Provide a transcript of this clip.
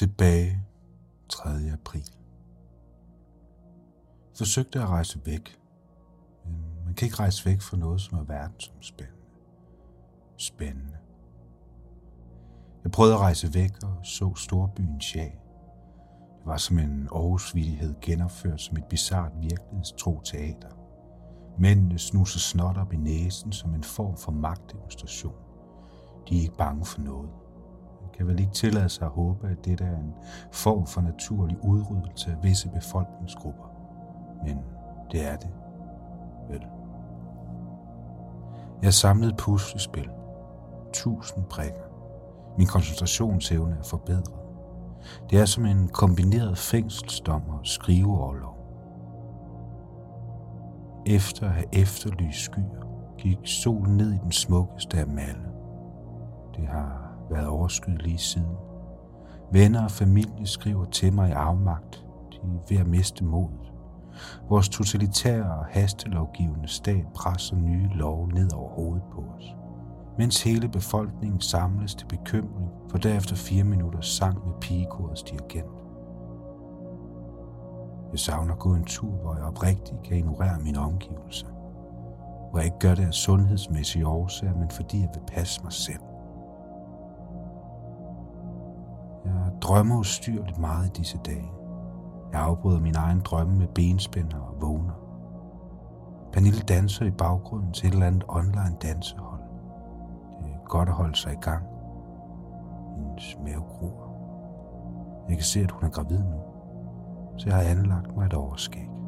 Tilbage 3. april. Forsøgte at rejse væk, men man kan ikke rejse væk fra noget, som er verdensomspændende. Spændende. Jeg prøvede at rejse væk og så storbyen Jag. Det var som en Aarhusvillighed genopført som et bizart virkelighedstro teater. Mændene snuser snot op i næsen som en form for magtdemonstration. De er ikke bange for noget kan vel ikke tillade sig at håbe, at det er en form for naturlig udryddelse af visse befolkningsgrupper. Men det er det. Vel. Jeg samlede puslespil. Tusind prikker. Min koncentrationsevne er forbedret. Det er som en kombineret fængselsdom og skriveoverlov. Efter at have efterlyst skyer, gik solen ned i den smukkeste af malle. Det har været overskyet lige siden. Venner og familie skriver til mig i afmagt. De er ved at miste modet. Vores totalitære og hastelovgivende stat presser nye love ned over hovedet på os. Mens hele befolkningen samles til bekymring for derefter fire minutter sang med pigekorets dirigent. Jeg savner at gå en tur, hvor jeg oprigtigt kan ignorere mine omgivelser. Hvor jeg ikke gør det af sundhedsmæssige årsager, men fordi jeg vil passe mig selv. Drømmer ustyrligt meget i disse dage. Jeg afbryder min egen drømme med benspænder og vågner. Pernille danser i baggrunden til et eller andet online dansehold. Det er godt at holde sig i gang. Hendes mave gruer. Jeg kan se, at hun er gravid nu, så jeg har anlagt mig et overskæg.